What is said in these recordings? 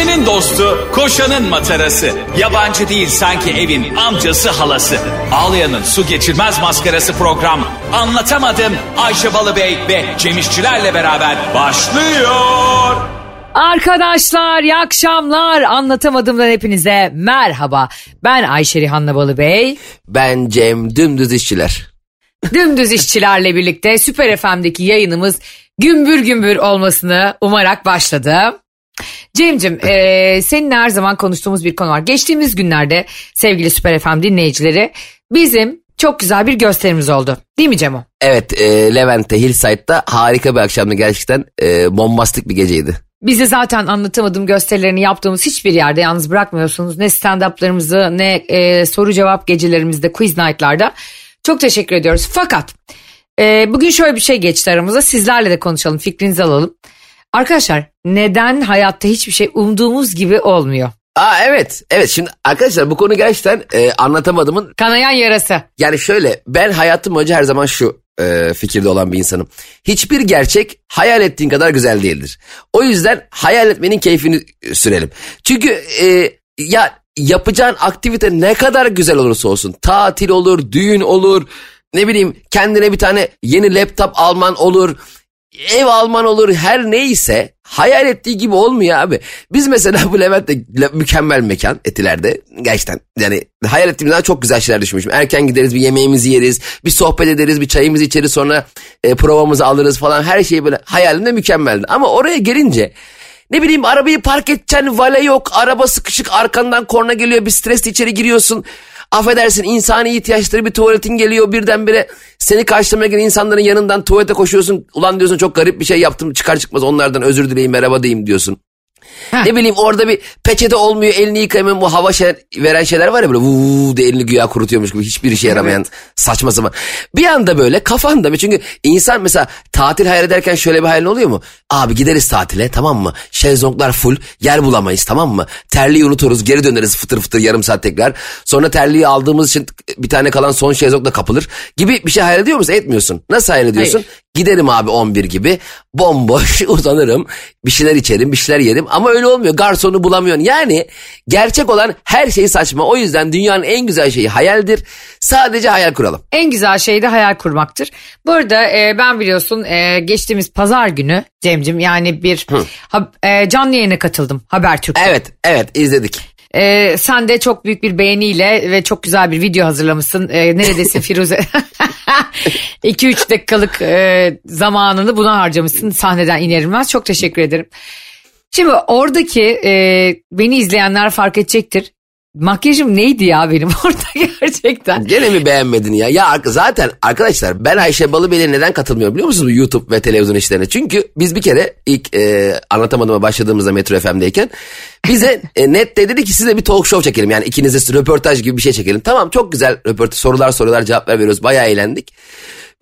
Ayşe'nin dostu, koşanın matarası. Yabancı değil sanki evin amcası halası. Ağlayan'ın su geçirmez maskarası program. Anlatamadım Ayşe Balıbey ve Cemişçilerle beraber başlıyor. Arkadaşlar iyi akşamlar. Anlatamadığımdan hepinize merhaba. Ben Ayşe Rihanna Balıbey. Ben Cem Dümdüz İşçiler. Dümdüz işçilerle birlikte Süper FM'deki yayınımız gümbür gümbür olmasını umarak başladı. Cem'cim e, seninle her zaman konuştuğumuz bir konu var. Geçtiğimiz günlerde sevgili Süper FM dinleyicileri bizim çok güzel bir gösterimiz oldu. Değil mi Cemo? Evet e, Levent'te Hillside'da harika bir akşamdı gerçekten e, bombastik bir geceydi. Bizi zaten anlatamadığım gösterilerini yaptığımız hiçbir yerde yalnız bırakmıyorsunuz. Ne stand-up'larımızı ne e, soru cevap gecelerimizde, quiz night'larda. Çok teşekkür ediyoruz. Fakat e, bugün şöyle bir şey geçti aramıza. Sizlerle de konuşalım, fikrinizi alalım. Arkadaşlar neden hayatta hiçbir şey umduğumuz gibi olmuyor? Aa evet evet şimdi arkadaşlar bu konu gerçekten e, anlatamadığımın Kanayan yarası. yani şöyle ben hayatım boyunca her zaman şu e, fikirde olan bir insanım. Hiçbir gerçek hayal ettiğin kadar güzel değildir. O yüzden hayal etmenin keyfini sürelim. Çünkü e, ya yapacağın aktivite ne kadar güzel olursa olsun tatil olur, düğün olur, ne bileyim kendine bir tane yeni laptop alman olur, ev alman olur her neyse hayal ettiği gibi olmuyor abi. Biz mesela bu Levent'te le- mükemmel mekan etilerde gerçekten yani hayal ettiğimden çok güzel şeyler düşünmüşüm. Erken gideriz bir yemeğimizi yeriz bir sohbet ederiz bir çayımızı içeriz sonra e, provamızı alırız falan her şey böyle hayalimde mükemmeldi. Ama oraya gelince ne bileyim arabayı park edeceksin vale yok araba sıkışık arkandan korna geliyor bir stresle içeri giriyorsun. Affedersin insani ihtiyaçları bir tuvaletin geliyor birdenbire seni karşılamaya gelen insanların yanından tuvalete koşuyorsun. Ulan diyorsun çok garip bir şey yaptım çıkar çıkmaz onlardan özür dileyim merhaba diyeyim diyorsun. Ne bileyim orada bir peçete olmuyor elini yıkayamayan bu hava şey, veren şeyler var ya böyle vuuu diye elini güya kurutuyormuş gibi hiçbir işe yaramayan saçma sapan. Bir anda böyle kafanda çünkü insan mesela tatil hayal ederken şöyle bir hayal oluyor mu? Abi gideriz tatile tamam mı? Şezlonglar full yer bulamayız tamam mı? Terliği unuturuz geri döneriz fıtır fıtır yarım saat tekrar. Sonra terliği aldığımız için bir tane kalan son şezlong da kapılır gibi bir şey hayal ediyor musun? Etmiyorsun. Nasıl hayal ediyorsun? Hayır. Giderim abi 11 gibi bomboş uzanırım bir şeyler içerim bir şeyler yerim ama öyle olmuyor garsonu bulamıyorsun. Yani gerçek olan her şey saçma o yüzden dünyanın en güzel şeyi hayaldir sadece hayal kuralım. En güzel şey de hayal kurmaktır. Bu arada e, ben biliyorsun e, geçtiğimiz pazar günü Cem'cim yani bir ha- e, canlı yayına katıldım Habertürk'te. Evet evet izledik. Ee, sen de çok büyük bir beğeniyle ve çok güzel bir video hazırlamışsın. Ee, neredesin Firuze? 2-3 dakikalık e, zamanını buna harcamışsın sahneden inerilmez. Çok teşekkür ederim. Şimdi oradaki e, beni izleyenler fark edecektir. Makyajım neydi ya benim orada gerçekten? Gene mi beğenmedin ya? Ya zaten arkadaşlar ben Ayşe Balıbey'le neden katılmıyorum biliyor musunuz YouTube ve televizyon işlerine? Çünkü biz bir kere ilk e, anlatamadığıma başladığımızda Metro FM'deyken bize e, net de dedi ki size bir talk show çekelim. Yani ikinize röportaj gibi bir şey çekelim. Tamam çok güzel röportaj sorular sorular cevaplar veriyoruz bayağı eğlendik.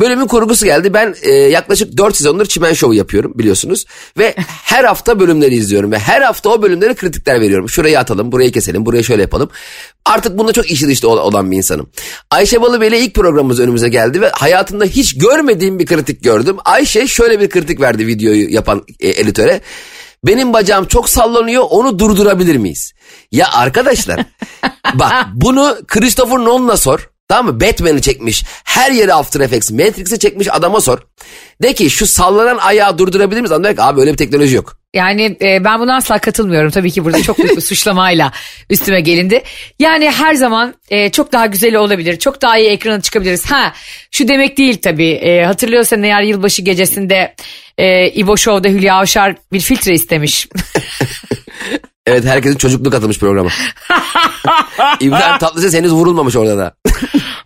Bölümün kurgusu geldi. Ben e, yaklaşık 4 sezondur Çimen Show yapıyorum biliyorsunuz. Ve her hafta bölümleri izliyorum. Ve her hafta o bölümlere kritikler veriyorum. Şurayı atalım, burayı keselim, burayı şöyle yapalım. Artık bunda çok işi dışta ol- olan bir insanım. Ayşe Balıbey ile ilk programımız önümüze geldi. Ve hayatımda hiç görmediğim bir kritik gördüm. Ayşe şöyle bir kritik verdi videoyu yapan e, editöre. Benim bacağım çok sallanıyor onu durdurabilir miyiz? Ya arkadaşlar bak bunu Christopher Nolan'a sor. Tamam mı? Batman'i çekmiş. Her yeri After Effects. Matrix'i çekmiş adama sor. De ki şu sallanan ayağı durdurabilir miyiz? Adam ki abi öyle bir teknoloji yok. Yani e, ben buna asla katılmıyorum. Tabii ki burada çok büyük bir suçlamayla üstüme gelindi. Yani her zaman e, çok daha güzeli olabilir. Çok daha iyi ekrana çıkabiliriz. Ha şu demek değil tabii. E, hatırlıyorsan eğer yılbaşı gecesinde e, İbo Show'da Hülya Avşar bir filtre istemiş. Evet herkesin çocukluk atılmış programa. İbrahim Tatlıses henüz vurulmamış orada da.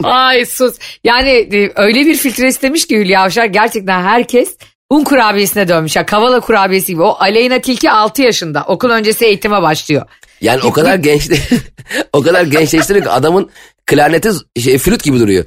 Ay sus. Yani e, öyle bir filtre istemiş ki Hülya Avşar gerçekten herkes un kurabiyesine dönmüş. Ya kavala kurabiyesi gibi. O Aleyna Tilki 6 yaşında. Okul öncesi eğitime başlıyor. Yani o kadar genç o kadar gençleştiriyor ki adamın klarneti şey, flüt gibi duruyor.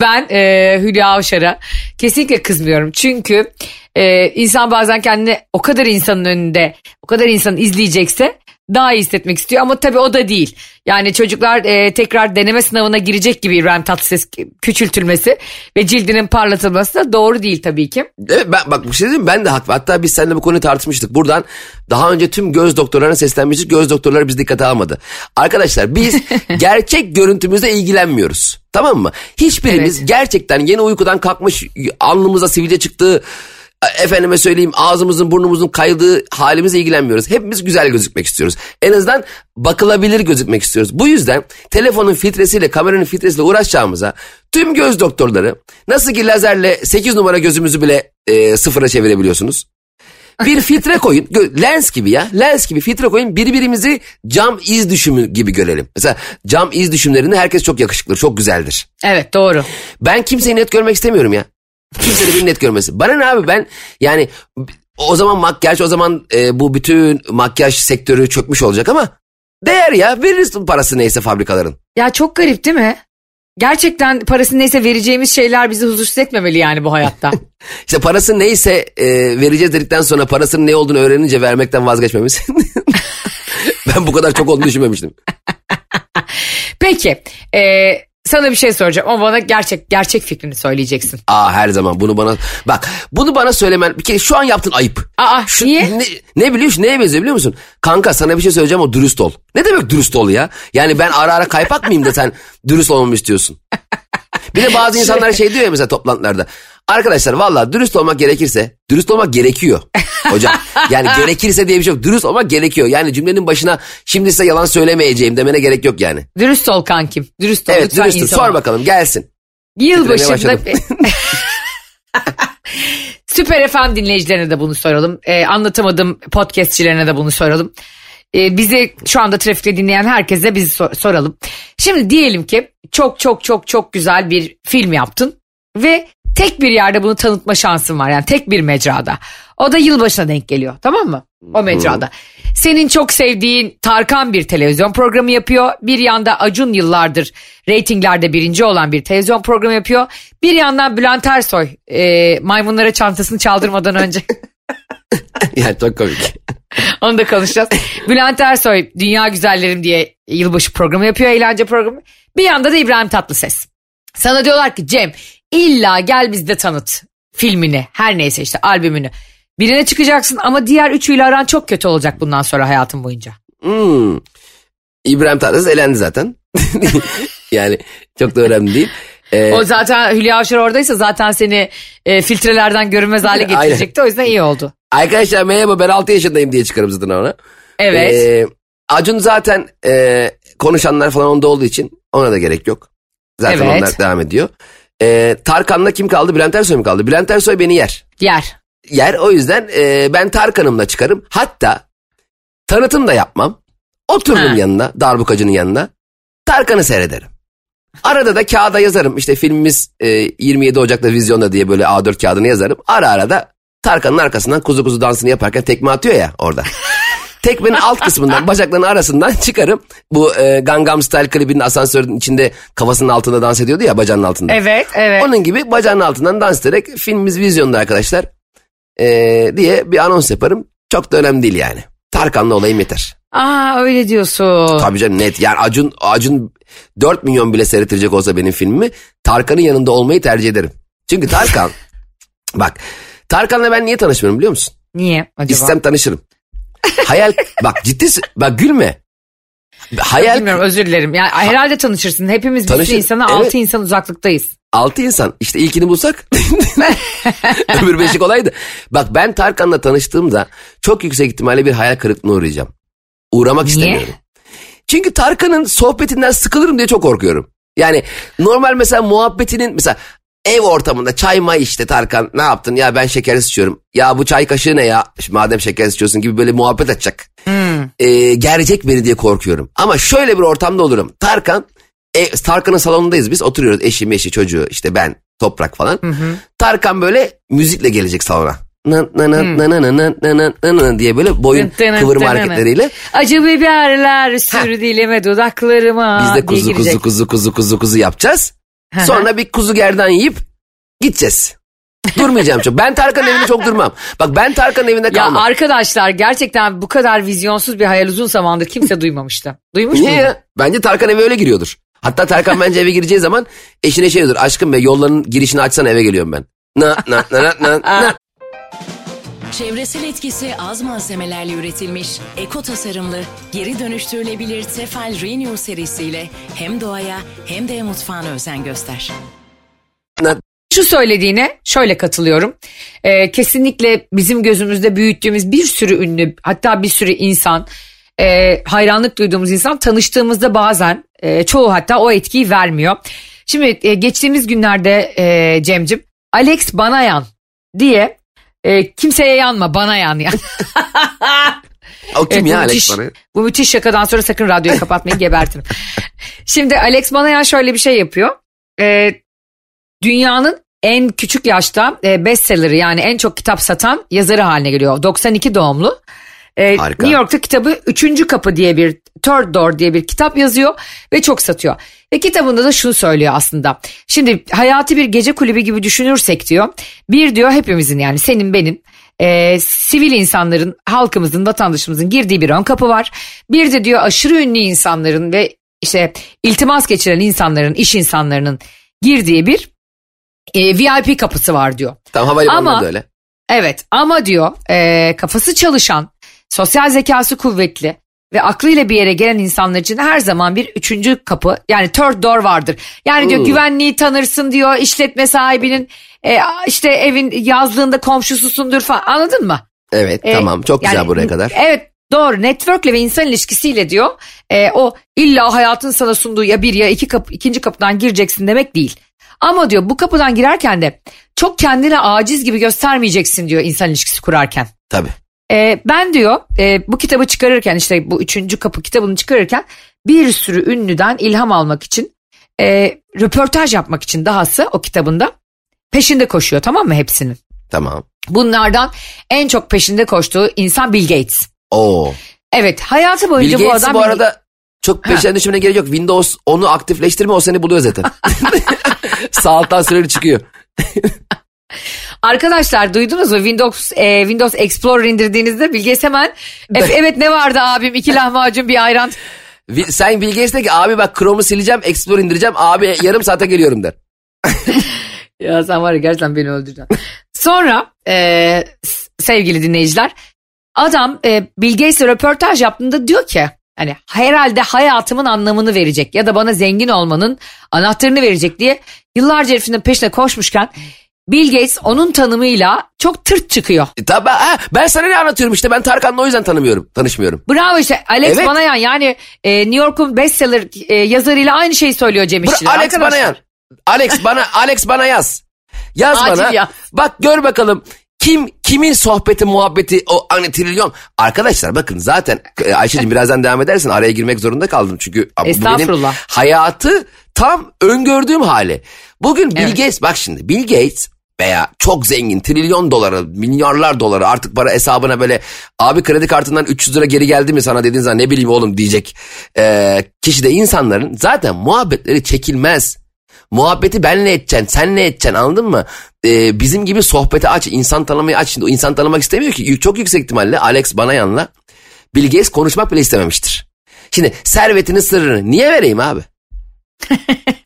Ben e, Hülya Avşar'a kesinlikle kızmıyorum. Çünkü Ee, insan bazen kendini o kadar insanın önünde o kadar insanın izleyecekse daha iyi hissetmek istiyor ama tabii o da değil. Yani çocuklar e, tekrar deneme sınavına girecek gibi İbrahim Tatlıses küçültülmesi ve cildinin parlatılması da doğru değil tabii ki. Evet ben, bak bir şey diyeyim ben de haklı. Hatta biz seninle bu konuyu tartışmıştık. Buradan daha önce tüm göz doktorlarına seslenmiştik. Göz doktorları biz dikkate almadı. Arkadaşlar biz gerçek görüntümüzle ilgilenmiyoruz. Tamam mı? Hiçbirimiz Evet. gerçekten yeni uykudan kalkmış alnımıza sivilce çıktığı efendime söyleyeyim ağzımızın burnumuzun kaydığı halimizle ilgilenmiyoruz. Hepimiz güzel gözükmek istiyoruz. En azından bakılabilir gözükmek istiyoruz. Bu yüzden telefonun filtresiyle kameranın filtresiyle uğraşacağımıza tüm göz doktorları nasıl ki lazerle 8 numara gözümüzü bile e, sıfıra çevirebiliyorsunuz. Bir filtre koyun. Lens gibi ya. Lens gibi filtre koyun. Birbirimizi cam iz düşümü gibi görelim. Mesela cam iz düşümlerinde herkes çok yakışıklı, çok güzeldir. Evet doğru. Ben kimseyi net görmek istemiyorum ya. Kimse de beni net görmesin. Bana ne abi ben yani o zaman makyaj o zaman e, bu bütün makyaj sektörü çökmüş olacak ama değer ya veririz parası neyse fabrikaların. Ya çok garip değil mi? Gerçekten parası neyse vereceğimiz şeyler bizi huzursuz etmemeli yani bu hayatta. İşte parası neyse e, vereceğiz dedikten sonra parasının ne olduğunu öğrenince vermekten vazgeçmemiz. ben bu kadar çok olduğunu düşünmemiştim. Peki e, sana bir şey soracağım ama bana gerçek gerçek fikrini söyleyeceksin. Aa her zaman bunu bana bak bunu bana söylemen bir kere şu an yaptın ayıp. Aa Şu, niye? Ne, ne biliyor musun? Neye benziyor biliyor musun? Kanka sana bir şey söyleyeceğim o dürüst ol. Ne demek dürüst ol ya? Yani ben ara ara kaypak mıyım da sen dürüst olmamı istiyorsun? Bir de bazı insanlar şey diyor ya mesela toplantılarda. Arkadaşlar valla dürüst olmak gerekirse, dürüst olmak gerekiyor hocam. Yani gerekirse diye bir şey yok. Dürüst olmak gerekiyor. Yani cümlenin başına şimdi size yalan söylemeyeceğim demene gerek yok yani. Dürüst ol kankim. Dürüst ol Evet dürüst ol. Sor bakalım gelsin. Yılbaşında... Süper FM dinleyicilerine de bunu soralım. Ee, anlatamadım podcastçilerine de bunu soralım. Ee, bizi şu anda trafikte dinleyen herkese biz sor- soralım. Şimdi diyelim ki çok çok çok çok güzel bir film yaptın ve tek bir yerde bunu tanıtma şansın var. Yani tek bir mecrada. O da yılbaşına denk geliyor tamam mı? O mecrada. Senin çok sevdiğin Tarkan bir televizyon programı yapıyor. Bir yanda Acun yıllardır reytinglerde birinci olan bir televizyon programı yapıyor. Bir yandan Bülent Ersoy e, maymunlara çantasını çaldırmadan önce yani çok komik. onu da konuşacağız. Bülent Ersoy Dünya Güzellerim diye yılbaşı programı yapıyor, eğlence programı. Bir yanda da İbrahim Tatlıses. Sana diyorlar ki Cem illa gel bizde tanıt filmini her neyse işte albümünü. Birine çıkacaksın ama diğer üçüyle aran çok kötü olacak bundan sonra hayatın boyunca. Hmm. İbrahim Tatlıses elendi zaten. yani çok da önemli değil. Ee, O zaten Hülya Avşar oradaysa zaten seni e, filtrelerden görünmez hale Aynen. getirecekti. O yüzden iyi oldu. arkadaşlar merhaba ben 6 yaşındayım diye çıkarım zaten ona. Evet. Ee, Acun zaten e, konuşanlar falan onda olduğu için ona da gerek yok. Zaten Evet. onlar devam ediyor. Ee, Tarkan'la kim kaldı? Bülent Ersoy mu kaldı? Bülent Ersoy beni yer. Yer. Yer o yüzden e, ben Tarkan'ımla çıkarım. Hatta tanıtım da yapmam. Otururum Ha. yanına, darbukacının yanına. Tarkan'ı seyrederim. Arada da kağıda yazarım. İşte filmimiz e, 27 Ocak'ta vizyonda diye böyle A4 kağıdını yazarım. Ara ara da Tarkan'ın arkasından kuzu kuzu dansını yaparken tekme atıyor ya orada. Tekmenin alt kısmından bacaklarının arasından çıkarım. Bu e, Gangnam Style klibinin asansörün içinde kafasının altında dans ediyordu ya bacağının altında. Evet, evet. Onun gibi bacağının altından dans ederek filmimiz vizyonda arkadaşlar ee, diye bir anons yaparım. Çok da önemli değil yani. Tarkan'la olayım yeter. Aa öyle diyorsun. Tabii canım net. Yani Acun, Acun 4 milyon bile seyrettirecek olsa benim filmimi Tarkan'ın yanında olmayı tercih ederim. Çünkü Tarkan bak Tarkan'la ben niye tanışmıyorum biliyor musun? Niye acaba? İstem tanışırım. Hayal bak ciddi bak gülme. Hayal Bilmiyorum özür dilerim. Yani herhalde tanışırsın. Hepimiz bir Tanışır- sürü insana evet. altı insan uzaklıktayız. Altı insan işte ilkini bulsak öbür beşi kolaydı. Bak ben Tarkan'la tanıştığımda çok yüksek ihtimalle bir hayal kırıklığına uğrayacağım. Uğramak Niye? istemiyorum. Çünkü Tarkan'ın sohbetinden sıkılırım diye çok korkuyorum. Yani normal mesela muhabbetinin mesela Ev ortamında çay may işte Tarkan ne yaptın ya ben şekersiz içiyorum. Ya bu çay kaşığı ne ya madem şekersiz içiyorsun gibi böyle muhabbet açacak. Hmm. Ee, gelecek beni diye korkuyorum. Ama şöyle bir ortamda olurum. Tarkan, e, Tarkan'ın salonundayız biz oturuyoruz eşi eşi çocuğu işte ben toprak falan. Hı. Tarkan böyle müzikle gelecek salona diye böyle boyun kıvırma hareketleriyle. Acı biberler sürdüleme dudaklarıma. Biz de kuzu kuzu kuzu kuzu kuzu kuzu yapacağız. Sonra bir kuzu gerdan yiyip gideceğiz. Durmayacağım çok. Ben Tarkan'ın evinde çok durmam. Bak ben Tarkan'ın evinde Ya kalmam. arkadaşlar gerçekten bu kadar vizyonsuz bir hayal uzun zamandır kimse duymamıştı. Duymuş Niye ya? Bence Tarkan eve öyle giriyordur. Hatta Tarkan bence eve gireceği zaman eşine şey diyordur. Aşkım be yolların girişini açsana eve geliyorum ben. Na na na na na na. Çevresel etkisi az malzemelerle üretilmiş, eko tasarımlı, geri dönüştürülebilir Tefal Renew serisiyle hem doğaya hem de mutfağına özen göster. Şu söylediğine şöyle katılıyorum. Ee, kesinlikle bizim gözümüzde büyüttüğümüz bir sürü ünlü hatta bir sürü insan e, hayranlık duyduğumuz insan tanıştığımızda bazen e, çoğu hatta o etkiyi vermiyor. Şimdi e, geçtiğimiz günlerde e, Cem'cim Alex Banayan diye e, kimseye yanma bana yan ya. O kim Evet, ya Alex müthiş, bana? Bu müthiş şakadan sonra sakın radyoyu kapatmayın gebertirim. Şimdi Alex Banayan şöyle bir şey yapıyor. Ee, dünyanın en küçük yaşta e, bestseller'ı yani en çok kitap satan yazarı haline geliyor. 92 doğumlu. Harika. New York'ta kitabı Üçüncü Kapı diye bir Third Door diye bir kitap yazıyor ve çok satıyor. Ve kitabında da şunu söylüyor aslında. Şimdi hayatı bir gece kulübü gibi düşünürsek diyor. Bir diyor hepimizin yani senin benim e, sivil insanların, halkımızın, vatandaşımızın girdiği bir ön kapı var. Bir de diyor aşırı ünlü insanların ve işte iltimas geçiren insanların, iş insanlarının girdiği bir e, VIP kapısı var diyor. Tamam havalimanında Ama- da öyle. Evet ama diyor e, kafası çalışan, sosyal zekası kuvvetli ve aklıyla bir yere gelen insanlar için her zaman bir üçüncü kapı yani third door vardır. Yani diyor Hmm. güvenliği tanırsın diyor işletme sahibinin e, işte evin yazlığında komşususundur falan anladın mı? Evet E, tamam çok güzel yani- buraya kadar. Evet doğru networkle ve insan ilişkisiyle diyor e, o illa hayatın sana sunduğu ya bir ya iki kapı, ikinci kapıdan gireceksin demek değil. Ama diyor bu kapıdan girerken de çok kendine aciz gibi göstermeyeceksin diyor insan ilişkisi kurarken. Tabii. E, ben diyor e, bu kitabı çıkarırken işte bu üçüncü kapı kitabını çıkarırken bir sürü ünlüden ilham almak için e, röportaj yapmak için dahası o kitabında peşinde koşuyor tamam mı hepsinin. Tamam. Bunlardan en çok peşinde koştuğu insan Bill Gates. Oo. Evet hayatı Bill boyunca bu adam bu arada çok peşinden düşmene gerek yok. Windows onu aktifleştirme o seni buluyor zaten. Sağ alttan süreli çıkıyor. Arkadaşlar duydunuz mu Windows e, Windows Explorer indirdiğinizde Bill Gates hemen "E- evet ne vardı abim iki lahmacun bir ayran. Sen Bill Gates'e ki abi bak Chrome'u sileceğim, Explorer indireceğim. Abi yarım saate geliyorum der. Ya sen var ya gerçekten beni öldüreceksin. Sonra e, sevgili dinleyiciler adam e, Bill Gates'le röportaj yaptığında diyor ki hani herhalde hayatımın anlamını verecek ya da bana zengin olmanın anahtarını verecek diye yıllarca herifin peşine koşmuşken Bill Gates onun tanımıyla çok tırt çıkıyor. E, tabi, ha, ben sana ne anlatıyorum işte ben Tarkan'la o yüzden tanımıyorum, tanışmıyorum. Bravo işte Alex Evet. Banayan yani e, New York'un bestseller e, yazarıyla aynı şeyi söylüyor Cem Bur- İşçiler. Alex Arkadaşlar, bana yan. Alex bana Alex bana yaz. Yaz Acil bana. yaz. Bak gör bakalım kim kimin sohbeti muhabbeti o hani trilyon. Arkadaşlar bakın zaten e, Ayşe'cim birazdan devam edersin araya girmek zorunda kaldım çünkü bu benim Estağfurullah. hayatı tam öngördüğüm hali. Bugün Bill Evet. Gates bak şimdi Bill Gates veya çok zengin trilyon doları milyarlar doları artık para hesabına böyle abi kredi kartından 300 lira geri geldi mi sana dediğin zaman ne bileyim oğlum diyecek e, kişi de insanların zaten muhabbetleri çekilmez. Muhabbeti benle edeceksin, senle edeceksin anladın mı? Ee, bizim gibi sohbeti aç, insan tanımayı aç. Şimdi o insan tanımak istemiyor ki. Çok yüksek ihtimalle Alex Banayan'la Bill Gates konuşmak bile istememiştir. Şimdi servetinin sırrını niye vereyim abi?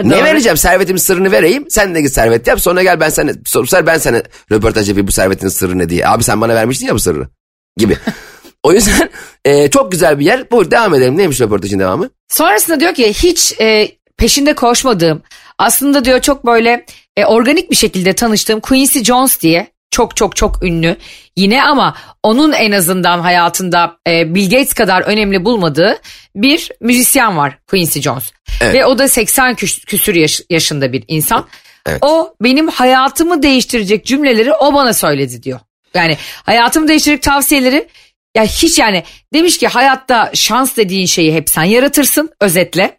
Ne vereceğim? Servetimin sırrını vereyim. Sen de git servet yap. Sonra gel ben sana, sonra ben sana röportaj yapayım bu servetin sırrı ne diye. Abi sen bana vermiştin ya bu sırrı gibi. o yüzden e, çok güzel bir yer. Buyur devam edelim. Neymiş röportajın devamı? Sonrasında diyor ki hiç e, peşinde koşmadığım aslında diyor çok böyle e, organik bir şekilde tanıştığım Quincy Jones diye çok çok çok ünlü yine ama onun en azından hayatında e, Bill Gates kadar önemli bulmadığı bir müzisyen var Quincy Jones. Evet. Ve o da 80 küs- küsür yaş- yaşında bir insan. Evet. O benim hayatımı değiştirecek cümleleri o bana söyledi diyor. Yani hayatımı değiştirecek tavsiyeleri ya hiç yani demiş ki hayatta şans dediğin şeyi hep sen yaratırsın özetle.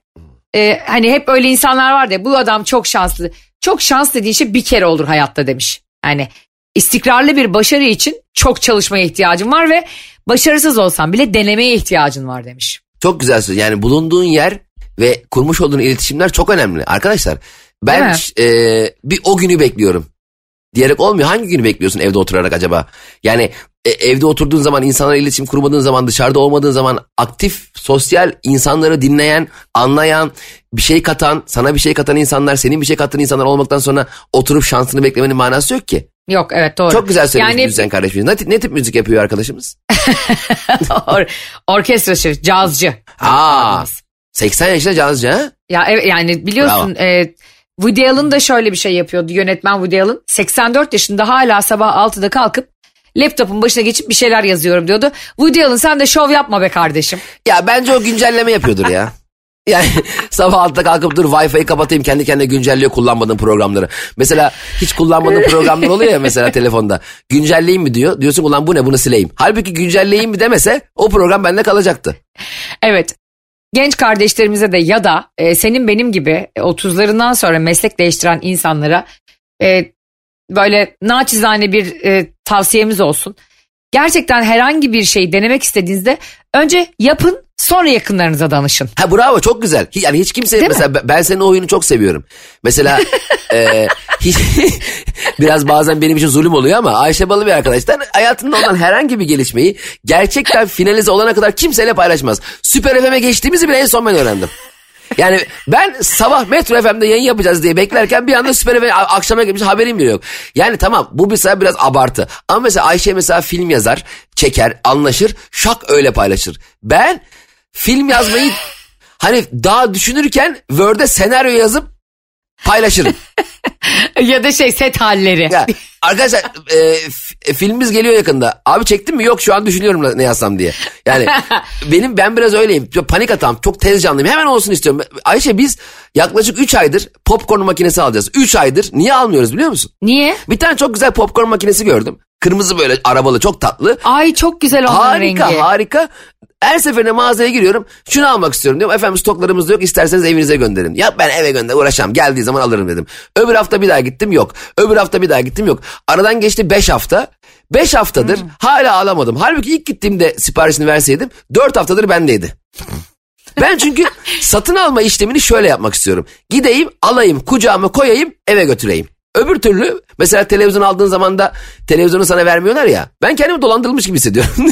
Ee, hani hep öyle insanlar var ya bu adam çok şanslı. Çok şans dediğin şey bir kere olur hayatta demiş. Yani istikrarlı bir başarı için çok çalışmaya ihtiyacın var ve başarısız olsan bile denemeye ihtiyacın var demiş. Çok güzel söz. Yani bulunduğun yer ve kurmuş olduğun iletişimler çok önemli. Arkadaşlar ben e, bir o günü bekliyorum. diyerek olmuyor. Hangi günü bekliyorsun evde oturarak acaba? Yani e, evde oturduğun zaman insanlarla iletişim kurmadığın zaman dışarıda olmadığın zaman aktif sosyal insanları dinleyen anlayan bir şey katan sana bir şey katan insanlar senin bir şey katan insanlar olmaktan sonra oturup şansını beklemenin manası yok ki. Yok evet doğru. Çok güzel söylemiş Yani müzisyen kardeşimiz. Ne, ne tip müzik yapıyor arkadaşımız? or, orkestra şefi, cazcı. Aa 80 yaşında cazcı ha? Ya evet yani biliyorsun e, Woody Allen da şöyle bir şey yapıyordu yönetmen Woody Allen. 84 yaşında hala sabah 6'da kalkıp laptopun başına geçip bir şeyler yazıyorum diyordu. Woody Allen sen de şov yapma be kardeşim. Ya bence o güncelleme yapıyordur ya. Yani sabah altta kalkıp dur Wi-Fi'yi kapatayım kendi kendine güncelliyor kullanmadığım programları. Mesela hiç kullanmadığım programlar oluyor ya mesela telefonda. Güncelleyeyim mi diyor. Diyorsun ulan bu ne bunu sileyim. Halbuki güncelleyeyim mi demese o program bende kalacaktı. Evet. Genç kardeşlerimize de ya da e, senin benim gibi e, 30'larından sonra meslek değiştiren insanlara e, böyle naçizane bir e, tavsiyemiz olsun. Gerçekten herhangi bir şey denemek istediğinizde önce yapın sonra yakınlarınıza danışın. Ha bravo çok güzel. Yani hiç kimse Değil mi? mesela ben- ben senin o oyunu çok seviyorum. Mesela e, hiç, biraz bazen benim için zulüm oluyor ama Ayşe Balı bir arkadaşlar hayatında olan herhangi bir gelişmeyi gerçekten finalize olana kadar kimseyle paylaşmaz. Süper FM'e geçtiğimizi bile en son ben öğrendim. Yani ben sabah Metro FM'de yayın yapacağız diye beklerken bir anda Süper FM akşama gelmiş haberim bile yok. Yani tamam bu mesela biraz abartı. Ama mesela Ayşe mesela film yazar, çeker, anlaşır, şak öyle paylaşır. Ben film yazmayı hani daha düşünürken Word'e senaryo yazıp paylaşırım. ya da şey set halleri. Ya, arkadaşlar e, f- filmimiz geliyor yakında. Abi çektin mi? Yok şu an düşünüyorum ne yazsam diye. Yani benim ben biraz öyleyim. Panik atan, çok tez canlıyım. Hemen olsun istiyorum. Ayşe biz yaklaşık 3 aydır popcorn makinesi alacağız. 3 aydır. Niye almıyoruz biliyor musun? Niye? Bir tane çok güzel popcorn makinesi gördüm. Kırmızı böyle arabalı çok tatlı. Ay çok güzel Harika rengi. harika. Her seferinde mağazaya giriyorum. Şunu almak istiyorum diyorum. Efendim stoklarımız yok isterseniz evinize gönderin. Ya ben eve gönder uğraşamam. Geldiği zaman alırım dedim. Öbür hafta bir daha gittim yok. Öbür hafta bir daha gittim yok. Aradan geçti 5 hafta. 5 haftadır hala alamadım. Halbuki ilk gittiğimde siparişini verseydim 4 haftadır bendeydi. Ben çünkü satın alma işlemini şöyle yapmak istiyorum. Gideyim alayım kucağıma koyayım eve götüreyim. Öbür türlü mesela televizyon aldığın zaman da televizyonu sana vermiyorlar ya. Ben kendimi dolandırılmış gibi hissediyorum.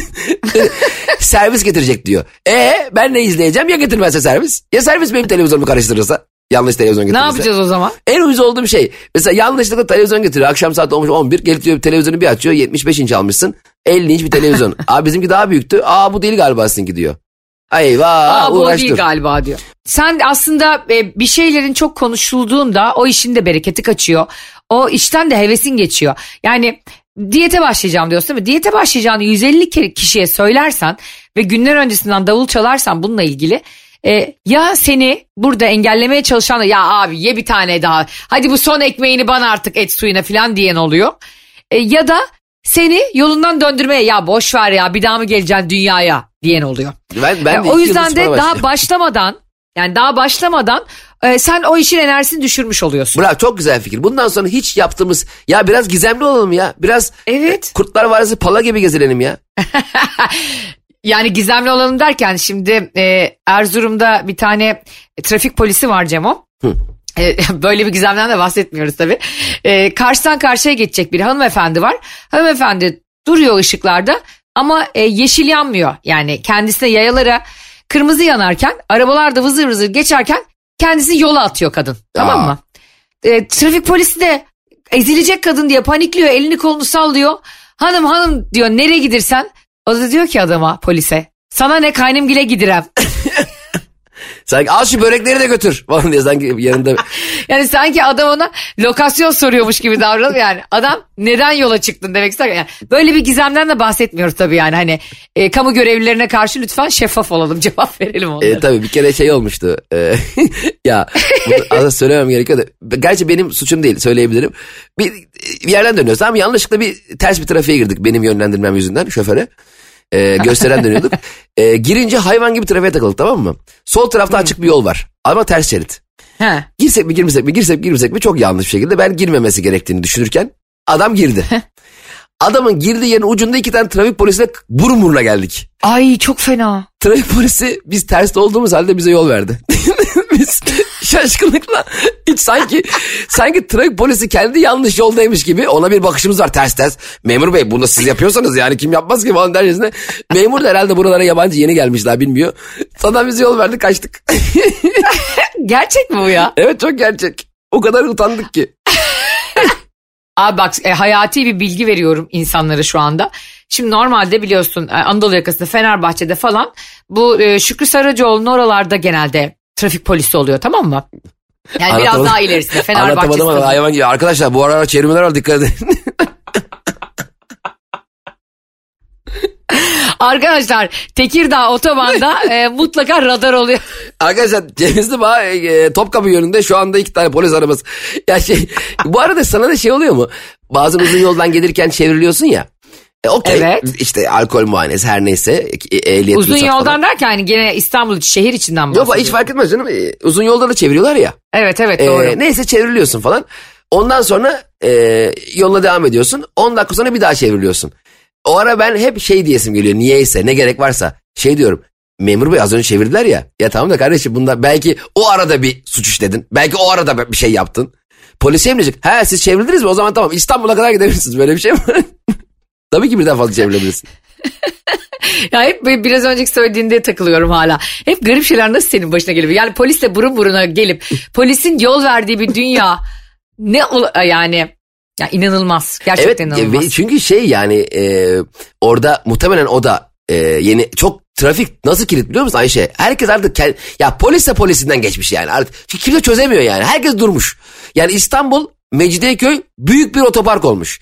servis getirecek diyor. E ben ne izleyeceğim ya getirmezse servis? Ya servis benim televizyonumu karıştırırsa? Yanlış televizyon Ne getirirse. yapacağız o zaman? En uyuz olduğum şey. Mesela yanlışlıkla televizyon getiriyor. Akşam saat olmuş 11. Gelip diyor televizyonu bir açıyor. 75 inç almışsın. 50 inç bir televizyon. Aa bizimki daha büyüktü. Aa bu değil galiba sizinki diyor. Eyvah Aa, bu o değil galiba diyor. Sen aslında e, bir şeylerin çok konuşulduğunda o işin de bereketi kaçıyor. O işten de hevesin geçiyor. Yani diyete başlayacağım diyorsun değil mi? Diyete başlayacağını 150 kere kişiye söylersen ve günler öncesinden davul çalarsan bununla ilgili e, ya seni burada engellemeye çalışan ya abi ye bir tane daha hadi bu son ekmeğini bana artık et suyuna falan diyen oluyor. E, ya da seni yolundan döndürmeye ya boş ver ya bir daha mı geleceksin dünyaya diyen oluyor. Ben, ben Ya de o yüzden de daha başlamadan yani daha başlamadan e, sen o işin enerjisini düşürmüş oluyorsun. Bravo çok güzel fikir. Bundan sonra hiç yaptığımız ya biraz gizemli olalım ya. Biraz Evet. Kurtlar Vadisi pala gibi gezilelim ya. Yani gizemli olalım derken şimdi e, Erzurum'da bir tane trafik polisi var Cemo. E, böyle bir gizemden de bahsetmiyoruz tabii. E, karşıdan karşıya geçecek bir hanımefendi var. Hanımefendi duruyor ışıklarda ama e, yeşil yanmıyor. Yani kendisine yayalara kırmızı yanarken arabalar da vızır vızır geçerken kendisini yola atıyor kadın. Tamam Aa. mı? E, trafik polisi de ezilecek kadın diye panikliyor elini kolunu sallıyor. Hanım hanım diyor nereye gidersen? O da diyor ki adama polise sana ne kaynımgile gidirem. Sanki al şu börekleri de götür falan diye sanki yanında. Yani sanki adam ona lokasyon soruyormuş gibi davranıyor yani. Adam neden yola çıktın demek ister. Yani böyle bir gizemden de bahsetmiyoruz tabii yani. Hani e, kamu görevlilerine karşı lütfen şeffaf olalım cevap verelim onlara. E, tabii bir kere şey olmuştu. E, ya aslında söylemem gerekiyor da. Gerçi benim suçum değil söyleyebilirim. Bir, bir yerden dönüyoruz mı? yanlışlıkla bir ters bir trafiğe girdik benim yönlendirmem yüzünden şoföre. E, gösteren dönüyorduk. E, girince hayvan gibi trafiğe takıldık tamam mı? Sol tarafta açık bir yol var ama ters şerit. He. Girsek mi girmesek mi girsek mi girmesek mi çok yanlış bir şekilde ben girmemesi gerektiğini düşünürken adam girdi. Adamın girdiği yerin ucunda iki tane trafik polisiyle burun buruna geldik. Ay çok fena. Trafik polisi biz terste olduğumuz halde bize yol verdi. biz şaşkınlıkla hiç sanki sanki trafik polisi kendi yanlış yoldaymış gibi ona bir bakışımız var ters ters. Memur bey bunu siz yapıyorsanız yani kim yapmaz ki falan dercesine. Memur da herhalde buralara yabancı yeni gelmiş daha bilmiyor. Sana biz yol verdik kaçtık. Gerçek mi bu ya? evet çok gerçek. O kadar utandık ki. Abi bak e, hayati bir bilgi veriyorum insanlara şu anda. Şimdi normalde biliyorsun e, Anadolu yakasında Fenerbahçe'de falan bu e, Şükrü Saracoğlu'nun oralarda genelde trafik polisi oluyor tamam mı? Yani biraz daha ilerisinde Fenerbahçe Anlatamadım hayvan gibi. Arkadaşlar bu aralar çevirmeler var dikkat edin. Arkadaşlar Tekirdağ otobanda e, mutlaka radar oluyor. Arkadaşlar Cevizli Bağ e, Topkapı yönünde şu anda iki tane polis arabası. Ya şey bu arada sana da şey oluyor mu? Bazen uzun yoldan gelirken çevriliyorsun ya. E, Okey Evet. işte alkol muayenesi her neyse e, ehliyet Uzun yoldan falan. derken hani gene İstanbul şehir içinden Yok bahsediyorum. hiç fark etmez canım. E, uzun yolda da çeviriyorlar ya. Evet evet E, doğru. neyse çevriliyorsun falan. Ondan sonra e, yoluna devam ediyorsun. 10 dakika sonra bir daha çevriliyorsun. O ara ben hep şey diyesim geliyor. Niyeyse ne gerek varsa. Şey diyorum. Memur bey az önce çevirdiler ya. Ya tamam da kardeşim bunda belki o arada bir suç işledin. Belki o arada bir şey yaptın. Polise emredecek. He siz çevirdiniz mi? O zaman tamam İstanbul'a kadar gidebilirsiniz. Böyle bir şey mi? Tabii ki birden fazla çevrilebilirsin. Ya hep biraz önceki söylediğinde takılıyorum hala. Hep garip şeyler nasıl senin başına geliyor? Yani polisle burun buruna gelip polisin yol verdiği bir dünya ne ol- yani ya inanılmaz. Gerçekten Evet inanılmaz. çünkü şey yani e, orada muhtemelen o da e, yeni çok trafik nasıl kilit biliyor musun Ayşe? Herkes artık kend- ya polis de polisinden geçmiş yani artık çünkü kimse çözemiyor yani herkes durmuş. Yani İstanbul Mecidiyeköy büyük bir otopark olmuş.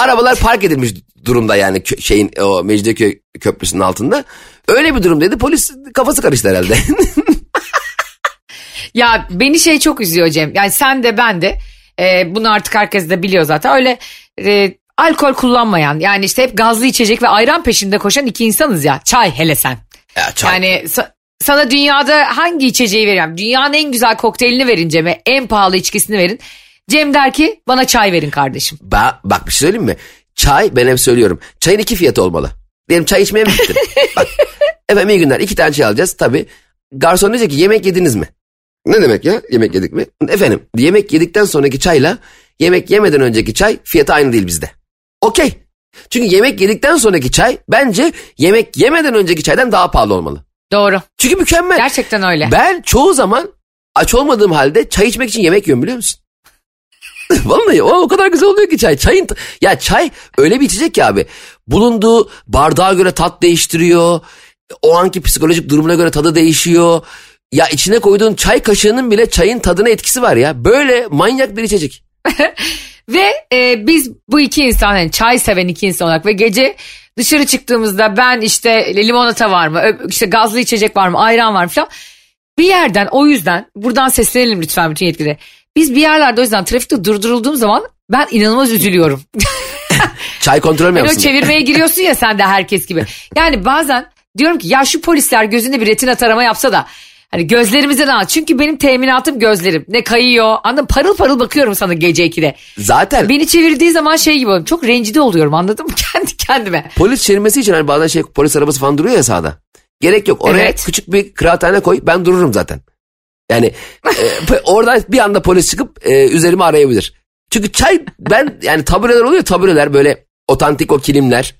Arabalar park edilmiş durumda yani şeyin o Mecidiyeköy köprüsünün altında. Öyle bir durumdaydı polis kafası karıştı herhalde. Ya beni şey çok üzüyor Cem. Yani sen de ben de e, bunu artık herkes de biliyor zaten. Öyle e, alkol kullanmayan yani işte hep gazlı içecek ve ayran peşinde koşan iki insanız ya. Çay hele sen. ya, çay. Yani sa- sana dünyada hangi içeceği vereyim? Dünyanın en güzel kokteylini verin Cem'e. En pahalı içkisini verin. Cem der ki bana çay verin kardeşim. Ba- bak bir şey söyleyeyim mi? Çay ben hep söylüyorum. Çayın iki fiyatı olmalı. Diyelim çay içmeye mi gittin? bak efendim iyi günler iki tane çay alacağız tabii. Garson diyecek ki yemek yediniz mi? Ne demek ya yemek yedik mi? Efendim yemek yedikten sonraki çayla yemek yemeden önceki çay fiyatı aynı değil bizde. Okey. Çünkü yemek yedikten sonraki çay bence yemek yemeden önceki çaydan daha pahalı olmalı. Doğru. Çünkü mükemmel. Gerçekten öyle. Ben çoğu zaman aç olmadığım halde çay içmek için yemek yiyorum biliyor musun? Vallahi o, o kadar güzel oluyor ki çay. Çayın ya çay öyle bir içecek ki abi. Bulunduğu bardağa göre tat değiştiriyor. O anki psikolojik durumuna göre tadı değişiyor. Ya içine koyduğun çay kaşığının bile çayın tadına etkisi var ya. Böyle manyak bir içecek. Ve e, biz bu iki insan yani çay seven iki insan olarak ve gece dışarı çıktığımızda ben işte limonata var mı işte gazlı içecek var mı ayran var mı falan. Bir yerden o yüzden buradan seslenelim lütfen bütün yetkililere. Biz bir yerlerde o yüzden trafikte durdurulduğum zaman ben inanılmaz üzülüyorum. Çay kontrol mü Hani yapsın? çevirmeye giriyorsun ya sen de herkes gibi. Yani bazen diyorum ki ya şu polisler gözünde bir retina tarama yapsa da hani gözlerimizden al. Çünkü benim teminatım gözlerim. Ne kayıyor. Anladın? Parıl parıl bakıyorum sana gece 2'de. Zaten Beni çevirdiği zaman şey gibi oluyorum. Çok rencide oluyorum anladın mı? Kendi kendime. polis çevirmesi için hani bazen şey polis arabası falan duruyor ya sağda. Gerek yok. Oraya Evet. küçük bir kıraathane koy ben dururum zaten. Yani e, oradan bir anda polis çıkıp e, üzerime arayabilir. Çünkü çay ben yani tabureler oluyor tabureler böyle otantik o kilimler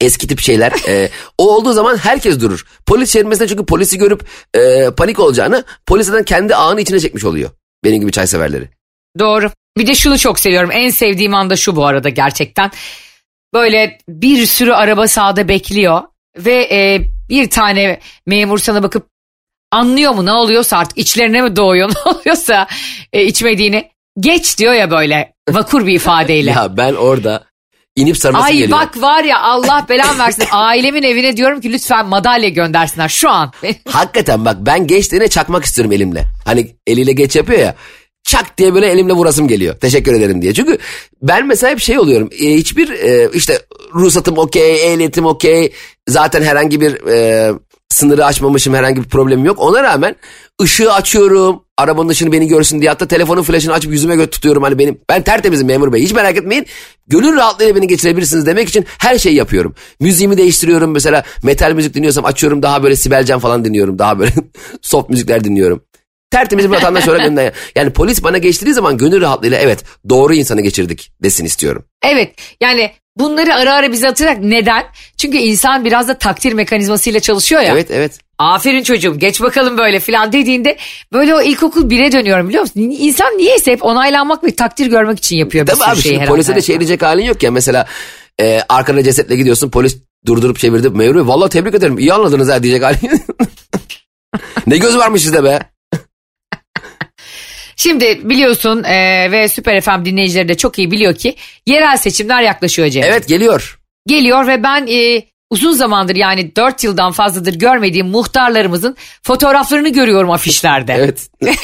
eski tip şeyler. e, o olduğu zaman herkes durur. Polis çevirmesinde çünkü polisi görüp e, panik olacağını polis zaten kendi ağını içine çekmiş oluyor. Benim gibi çay severleri. Doğru. Bir de şunu çok seviyorum. En sevdiğim anda şu bu arada gerçekten. Böyle bir sürü araba sağda bekliyor ve e, bir tane memur sana bakıp anlıyor mu ne oluyorsa artık içlerine mi doğuyor ne oluyorsa e, içmediğini geç diyor ya böyle vakur bir ifadeyle. Ya ben orada inip sarması Ay geliyor. bak var ya Allah belan versin ailemin evine diyorum ki lütfen madalya göndersinler şu an. Hakikaten bak ben geçtiğine çakmak istiyorum elimle. Hani eliyle geç yapıyor ya. Çak diye böyle elimle vurasım geliyor. Teşekkür ederim diye. Çünkü ben mesela hep şey oluyorum. e, hiçbir e, işte ruhsatım okey, ehliyetim okey. Zaten herhangi bir e, sınırı aşmamışım. Herhangi bir problemim yok. Ona rağmen ışığı açıyorum. Arabanın ışığını beni görsün diye. Hatta telefonun flaşını açıp yüzüme göt tutuyorum. Hani benim ben tertemizim memur bey. Hiç merak etmeyin. Gönül rahatlığıyla beni geçirebilirsiniz demek için her şeyi yapıyorum. Müziğimi değiştiriyorum. Mesela metal müzik dinliyorsam açıyorum. Daha böyle Sibelcan falan dinliyorum. Daha böyle soft müzikler dinliyorum. Tertemiz bir vatandaş olarak önünden. Yani polis bana geçtiği zaman gönül rahatlığıyla evet doğru insanı geçirdik desin istiyorum. Evet yani bunları ara ara bize hatırlayak. Neden? Çünkü insan biraz da takdir mekanizmasıyla çalışıyor ya. Evet evet. Aferin çocuğum geç bakalım böyle filan dediğinde böyle o ilkokul bire dönüyorum biliyor musun? İnsan niyeyse hep onaylanmak ve takdir görmek için yapıyor bir Tabii sürü abi şeyi şimdi herhalde. polise de şey diyecek halin yok ya. Mesela e, arkada cesetle gidiyorsun polis durdurup çevirdi. Memur Bey valla tebrik ederim iyi anladınız ha diyecek halin. ne göz varmış sizde be. Şimdi biliyorsun e, ve Süper FM dinleyicileri de çok iyi biliyor ki yerel seçimler yaklaşıyor Cem. Evet geliyor. Geliyor ve ben e, uzun zamandır yani 4 yıldan fazladır görmediğim muhtarlarımızın fotoğraflarını görüyorum afişlerde. Evet.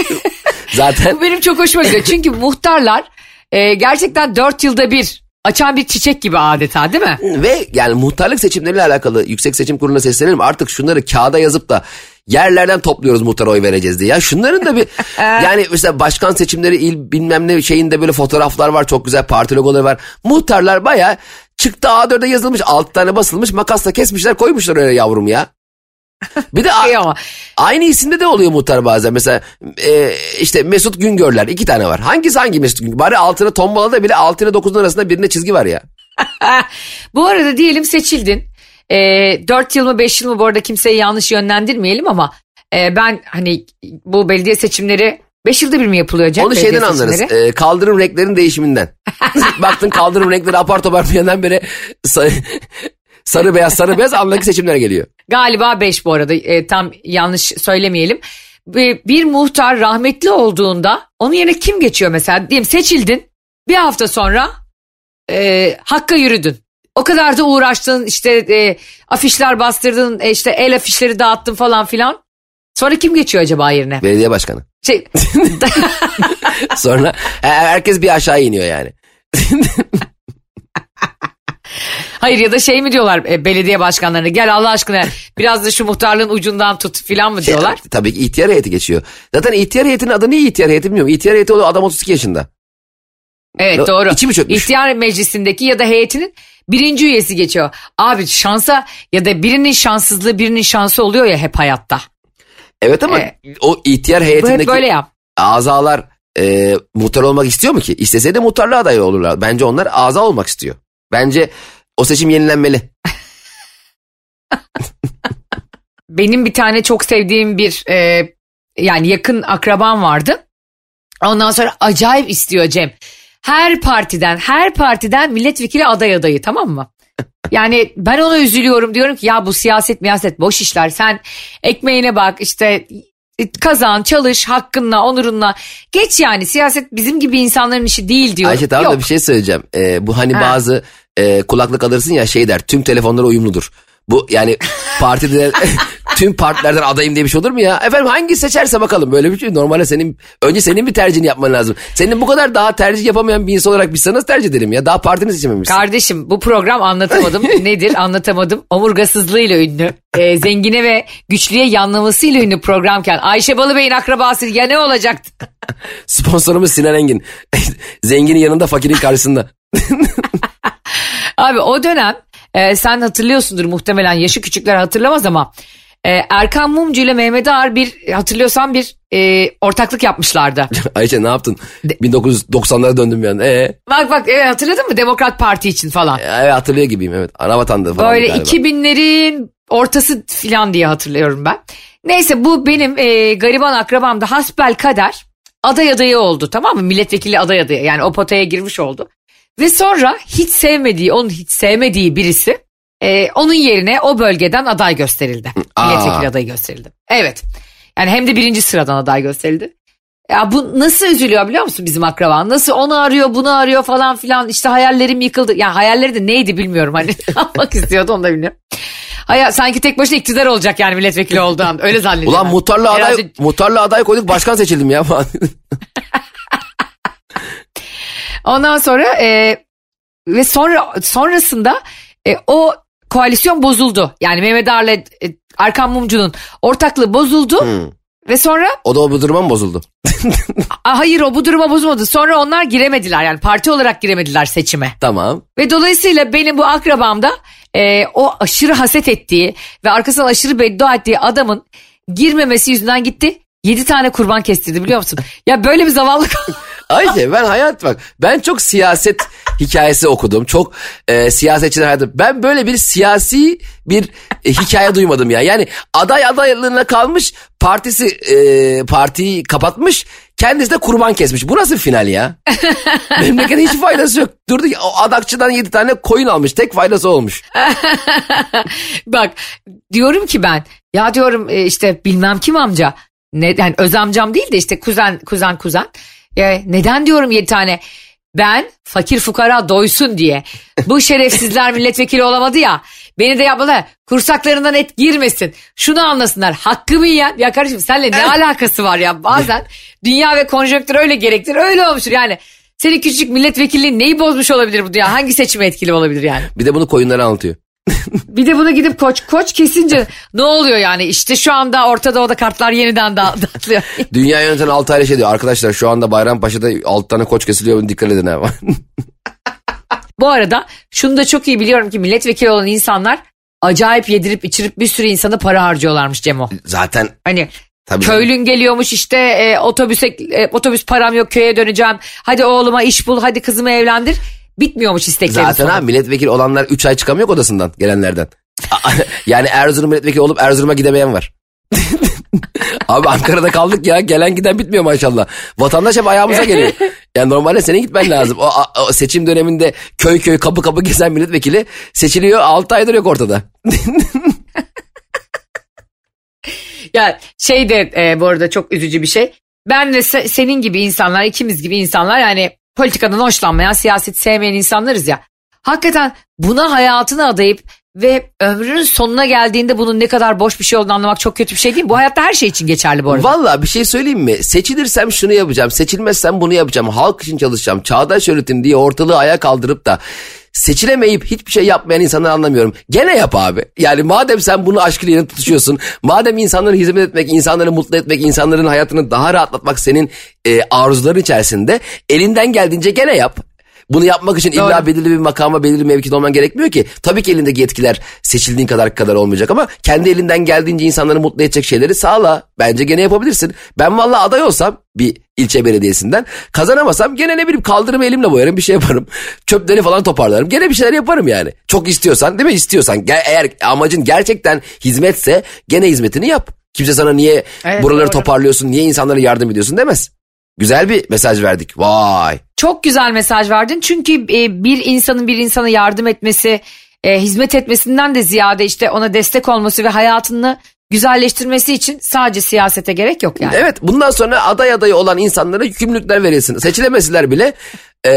Zaten Bu benim çok hoşuma gidiyor. Çünkü muhtarlar e, gerçekten 4 yılda bir açan bir çiçek gibi adeta değil mi? ve yani muhtarlık seçimleriyle alakalı Yüksek Seçim Kurulu'na seslenelim. Artık şunları kağıda yazıp da yerlerden topluyoruz muhtar oy vereceğiz diye. Ya şunların da bir yani mesela başkan seçimleri il bilmem ne şeyinde böyle fotoğraflar var. Çok güzel parti logoları var. Muhtarlar baya çıktı A4'e yazılmış 6 tane basılmış makasla kesmişler koymuşlar öyle yavrum ya. Bir de İyi ama aynı isimde de oluyor muhtar bazen. Mesela e, işte Mesut Güngörler iki tane var. Hangisi hangi Mesut Güngör? Bari altına tombalada bile 6 ile 9'un arasında birine çizgi var ya. bu arada diyelim seçildin. E, 4 yıl mı 5 yıl mı bu arada kimseyi yanlış yönlendirmeyelim ama e, ben hani bu belediye seçimleri 5 yılda bir mi yapılıyor Cem? Onu şeyden anlarız. e, kaldırım renklerin değişiminden. Baktın kaldırım renkleri apar topar bir yandan beri sarı, beyaz sarı beyaz andaki seçimler geliyor. Galiba 5 bu arada e, tam yanlış söylemeyelim. Bir, bir muhtar rahmetli olduğunda onun yerine kim geçiyor mesela? Diyelim seçildin bir hafta sonra e, Hakk'a yürüdün. O kadar da uğraştın işte e, afişler bastırdın e, işte el afişleri dağıttın falan filan. Sonra kim geçiyor acaba yerine? Belediye başkanı. Şey, Sonra e, herkes bir aşağı iniyor yani. hayır ya da şey mi diyorlar e, belediye başkanlarına gel Allah aşkına biraz da şu muhtarlığın ucundan tut filan mı diyorlar? Tabii ki ihtiyar heyeti geçiyor. Zaten ihtiyar heyetinin adı niye ihtiyar heyeti bilmiyorum. İhtiyar heyeti oluyor adam 32 yaşında. Evet doğru. içi mi çökmüş? İhtiyar meclisindeki ya da heyetinin birinci üyesi geçiyor. Abi şansa ya da birinin şanssızlığı birinin şansı oluyor ya hep hayatta. Evet ama E, o ihtiyar heyetindeki böyle yap. azalar e, muhtar olmak istiyor mu ki? İstese de muhtarlığa aday olurlar. Bence onlar aza olmak istiyor. Bence o seçim yenilenmeli. Benim bir tane çok sevdiğim bir e, yani yakın akraban vardı. Ondan sonra acayip istiyor Cem. Her partiden her partiden milletvekili aday adayı tamam mı? Yani ben ona üzülüyorum diyorum ki ya bu siyaset miyaset boş işler. Sen ekmeğine bak işte kazan çalış hakkınla onurunla geç yani siyaset bizim gibi insanların işi değil diyorum. Ayşe tamam Yok. da bir şey söyleyeceğim. Ee, bu hani Ha. bazı e, kulaklık alırsın ya şey der tüm telefonlara uyumludur. Bu yani partide tüm partilerden adayım diye bir şey olur mu ya? Efendim hangi seçerse bakalım böyle bir şey. Normalde senin önce senin bir tercihini yapman lazım. Senin bu kadar daha tercih yapamayan bir insan olarak biz sana tercih edelim ya? Daha partini seçememişsin. Kardeşim bu program anlatamadım. Nedir anlatamadım. Omurgasızlığıyla ünlü. e, zengine ve güçlüye yanlamasıyla ünlü programken Ayşe Balıbey'in akrabası ya ne olacaktı? Sponsorumuz Sinan Engin. Zenginin yanında fakirin karşısında. Abi o dönem e, sen hatırlıyorsundur muhtemelen yaşı küçükler hatırlamaz ama e, Erkan Mumcu ile Mehmet Ağar bir hatırlıyorsan bir e, ortaklık yapmışlardı. Ayşe ne yaptın? 1990'lara döndüm anda. Ee, bak bak evet hatırladın mı Demokrat Parti için falan. evet hatırlıyor gibiyim evet. Ana falan. Böyle galiba. 2000'lerin ortası falan diye hatırlıyorum ben. Neyse bu benim e, gariban akrabam da hasbel kader aday adayı oldu tamam mı? Milletvekili aday adayı yani o potaya girmiş oldu. Ve sonra hiç sevmediği, onun hiç sevmediği birisi e, onun yerine o bölgeden aday gösterildi. Aa. Milletvekili adayı gösterildi. Evet. Yani hem de birinci sıradan aday gösterildi. Ya bu nasıl üzülüyor biliyor musun bizim akraban? Nasıl onu arıyor bunu arıyor falan filan işte hayallerim yıkıldı. Ya hayalleri de neydi bilmiyorum hani ne yapmak istiyordu onu da bilmiyorum. Hayal, sanki tek başına iktidar olacak yani milletvekili olduğu an öyle zannediyorum. Ulan muhtarla aday, Herhalde- muhtarla aday koyduk başkan seçildim ya falan. Ondan sonra e, ve sonra sonrasında e, o koalisyon bozuldu. Yani Mehmet Ağar'la e, Arkan Mumcu'nun ortaklığı bozuldu. Hmm. Ve sonra O da o bu duruma mı bozuldu? "Aa, hayır o bu duruma bozulmadı. Sonra onlar giremediler yani parti olarak giremediler seçime. Tamam. Ve dolayısıyla benim bu akrabam da e, o aşırı haset ettiği ve arkasından aşırı beddua ettiği adamın girmemesi yüzünden gitti. 7 tane kurban kestirdi biliyor musun? Ya böyle bir zavallı Ayşe ben hayat bak ben çok siyaset hikayesi okudum. Çok e, siyasetçiler hayatım. Ben böyle bir siyasi bir e, hikaye duymadım ya. Yani aday adaylığına kalmış partisi e, partiyi kapatmış kendisi de kurban kesmiş. Bu nasıl final ya? Memlekete hiç faydası yok. Durdu o adakçıdan 7 tane koyun almış. Tek faydası olmuş. Bak diyorum ki ben ya diyorum e, işte bilmem kim amca. Ne, yani öz amcam değil de işte kuzen kuzen kuzen. Ya, neden diyorum yedi tane? Ben fakir fukara doysun diye. Bu şerefsizler milletvekili olamadı ya. Beni de yapmalı. Kursaklarından et girmesin. Şunu anlasınlar. Hakkımı yiyen. Ya kardeşim senle ne alakası var ya? Bazen dünya ve konjonktür öyle gerektir. Öyle olmuştur yani. Senin küçük milletvekilliğin neyi bozmuş olabilir bu dünya? Hangi seçime etkili olabilir yani? Bir de bunu koyunlara anlatıyor. Bir de bunu gidip koç koç kesince ne oluyor yani? İşte şu anda Orta Doğu'da kartlar yeniden da- dağıtılıyor. Dünya yöneten Altaylı şey diyor. Arkadaşlar şu anda Bayrampaşa'da 6 tane koç kesiliyor. Dikkat edin ha. Bu arada şunu da çok iyi biliyorum ki milletvekili olan insanlar acayip yedirip içirip bir sürü insana para harcıyorlarmış Cemo. Zaten Hani tabii. köylün geliyormuş işte e, otobüse e, otobüs param yok köye döneceğim. Hadi oğluma iş bul hadi kızımı evlendir. Bitmiyormuş istekleri Zaten sonra. ha milletvekili olanlar 3 ay çıkamıyor odasından gelenlerden. yani Erzurum milletvekili olup Erzurum'a gidemeyen var. Abi Ankara'da kaldık ya gelen giden bitmiyor maşallah. Vatandaş hep ayağımıza geliyor. Yani normalde senin gitmen lazım. O, o seçim döneminde köy köy kapı kapı gezen milletvekili seçiliyor 6 aydır yok ortada. Ya şey de e, bu arada çok üzücü bir şey. Ben ve se- senin gibi insanlar ikimiz gibi insanlar yani politikadan hoşlanmayan siyaset sevmeyen insanlarız ya. Hakikaten buna hayatını adayıp ve ömrünün sonuna geldiğinde bunun ne kadar boş bir şey olduğunu anlamak çok kötü bir şey değil mi? Bu hayatta her şey için geçerli bu arada. Valla bir şey söyleyeyim mi? Seçilirsem şunu yapacağım, seçilmezsem bunu yapacağım, halk için çalışacağım, çağdaş yönetim diye ortalığı ayağa kaldırıp da seçilemeyip hiçbir şey yapmayan insanları anlamıyorum. Gene yap abi. Yani madem sen bunu aşkıyla yine tutuşuyorsun, madem insanlara hizmet etmek, insanları mutlu etmek, insanların hayatını daha rahatlatmak senin e, arzuların içerisinde elinden geldiğince gene yap. Bunu yapmak için illa Doğru. belirli bir makama, belirli bir mevkide olman gerekmiyor ki. Tabii ki elindeki yetkiler seçildiğin kadar kadar olmayacak ama kendi elinden geldiğince insanları mutlu edecek şeyleri sağla. Bence gene yapabilirsin. Ben valla aday olsam bir ilçe belediyesinden kazanamasam gene ne bileyim kaldırımı elimle boyarım bir şey yaparım. Çöpleri falan toparlarım. Gene bir şeyler yaparım yani. Çok istiyorsan değil mi? İstiyorsan eğer amacın gerçekten hizmetse gene hizmetini yap. Kimse sana niye Evet, buraları doğru. toparlıyorsun, niye insanlara yardım ediyorsun demez. Güzel bir mesaj verdik. Vay. Çok güzel mesaj verdin. Çünkü e, bir insanın bir insana yardım etmesi, e, hizmet etmesinden de ziyade işte ona destek olması ve hayatını güzelleştirmesi için sadece siyasete gerek yok yani. Evet bundan sonra aday adayı olan insanlara yükümlülükler verilsin. Seçilemeseler bile e,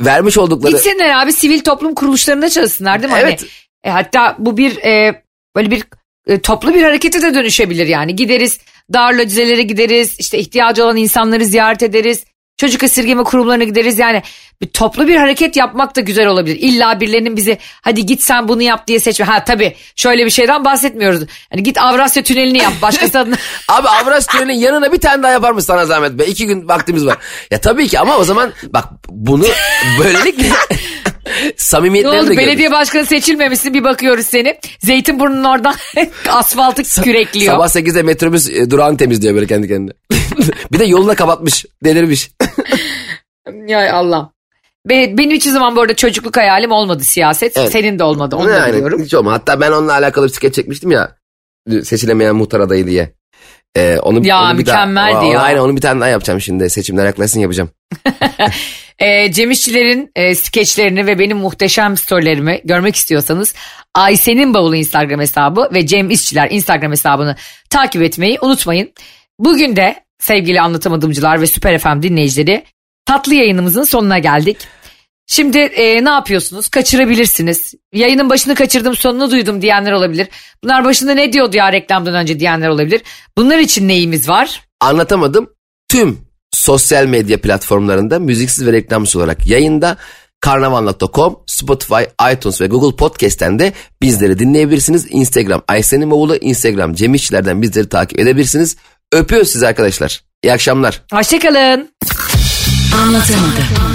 vermiş oldukları... Gitsinler abi sivil toplum kuruluşlarında çalışsınlar değil mi? Evet. Hani, e, hatta bu bir e, böyle bir e, toplu bir harekete de dönüşebilir yani. Gideriz darla gideriz işte ihtiyacı olan insanları ziyaret ederiz. Çocuk esirgeme kurumlarına gideriz yani bir toplu bir hareket yapmak da güzel olabilir. İlla birilerinin bizi hadi git sen bunu yap diye seçme. Ha tabii şöyle bir şeyden bahsetmiyoruz. Hani git Avrasya Tüneli'ni yap başkası adına. Abi Avras Tüneli'nin yanına bir tane daha yapar mısın sana zahmet be? İki gün vaktimiz var. Ya tabii ki ama o zaman bak bunu böylelikle ne samimiyetlerini oldu de belediye görürüz. başkanı seçilmemişsin bir bakıyoruz seni. Zeytinburnu'nun oradan asfaltı kürekliyor. Sabah 8'de metrobüs e, durağını temizliyor böyle kendi kendine. bir de yoluna kapatmış. Delirmiş. Ya Allah. Be- Benim hiçbir zaman bu arada çocukluk hayalim olmadı siyaset. Evet. Senin de olmadı onu da Yani biliyorum. hiç olma. Hatta ben onunla alakalı bir skeç çekmiştim ya. Seçilemeyen muhtar adayı diye. Ee, onu, Ya, onu bir daha- mükemmeldi ya. Aynen onu bir tane daha yapacağım şimdi. Seçimler yaklaşsın yapacağım. Ee, Cem İşçilerin e, skeçlerini ve benim muhteşem storylerimi görmek istiyorsanız Aysen'in bavulu Instagram hesabı ve Cem İşçiler Instagram hesabını takip etmeyi unutmayın. Bugün de sevgili anlatamadımcılar ve Süper FM dinleyicileri tatlı yayınımızın sonuna geldik. Şimdi e, ne yapıyorsunuz? Kaçırabilirsiniz. Yayının başını kaçırdım sonunu duydum diyenler olabilir. Bunlar başında ne diyordu ya reklamdan önce diyenler olabilir. Bunlar için neyimiz var? Anlatamadım. Tüm sosyal medya platformlarında müziksiz ve reklamsız olarak yayında. Karnaval.com, Spotify, iTunes ve Google Podcast'ten de bizleri dinleyebilirsiniz. Instagram Aysen'in bavulu, Instagram Cem İşçiler'den bizleri takip edebilirsiniz. Öpüyoruz sizi arkadaşlar. İyi akşamlar. Hoşçakalın. Anlatamadım.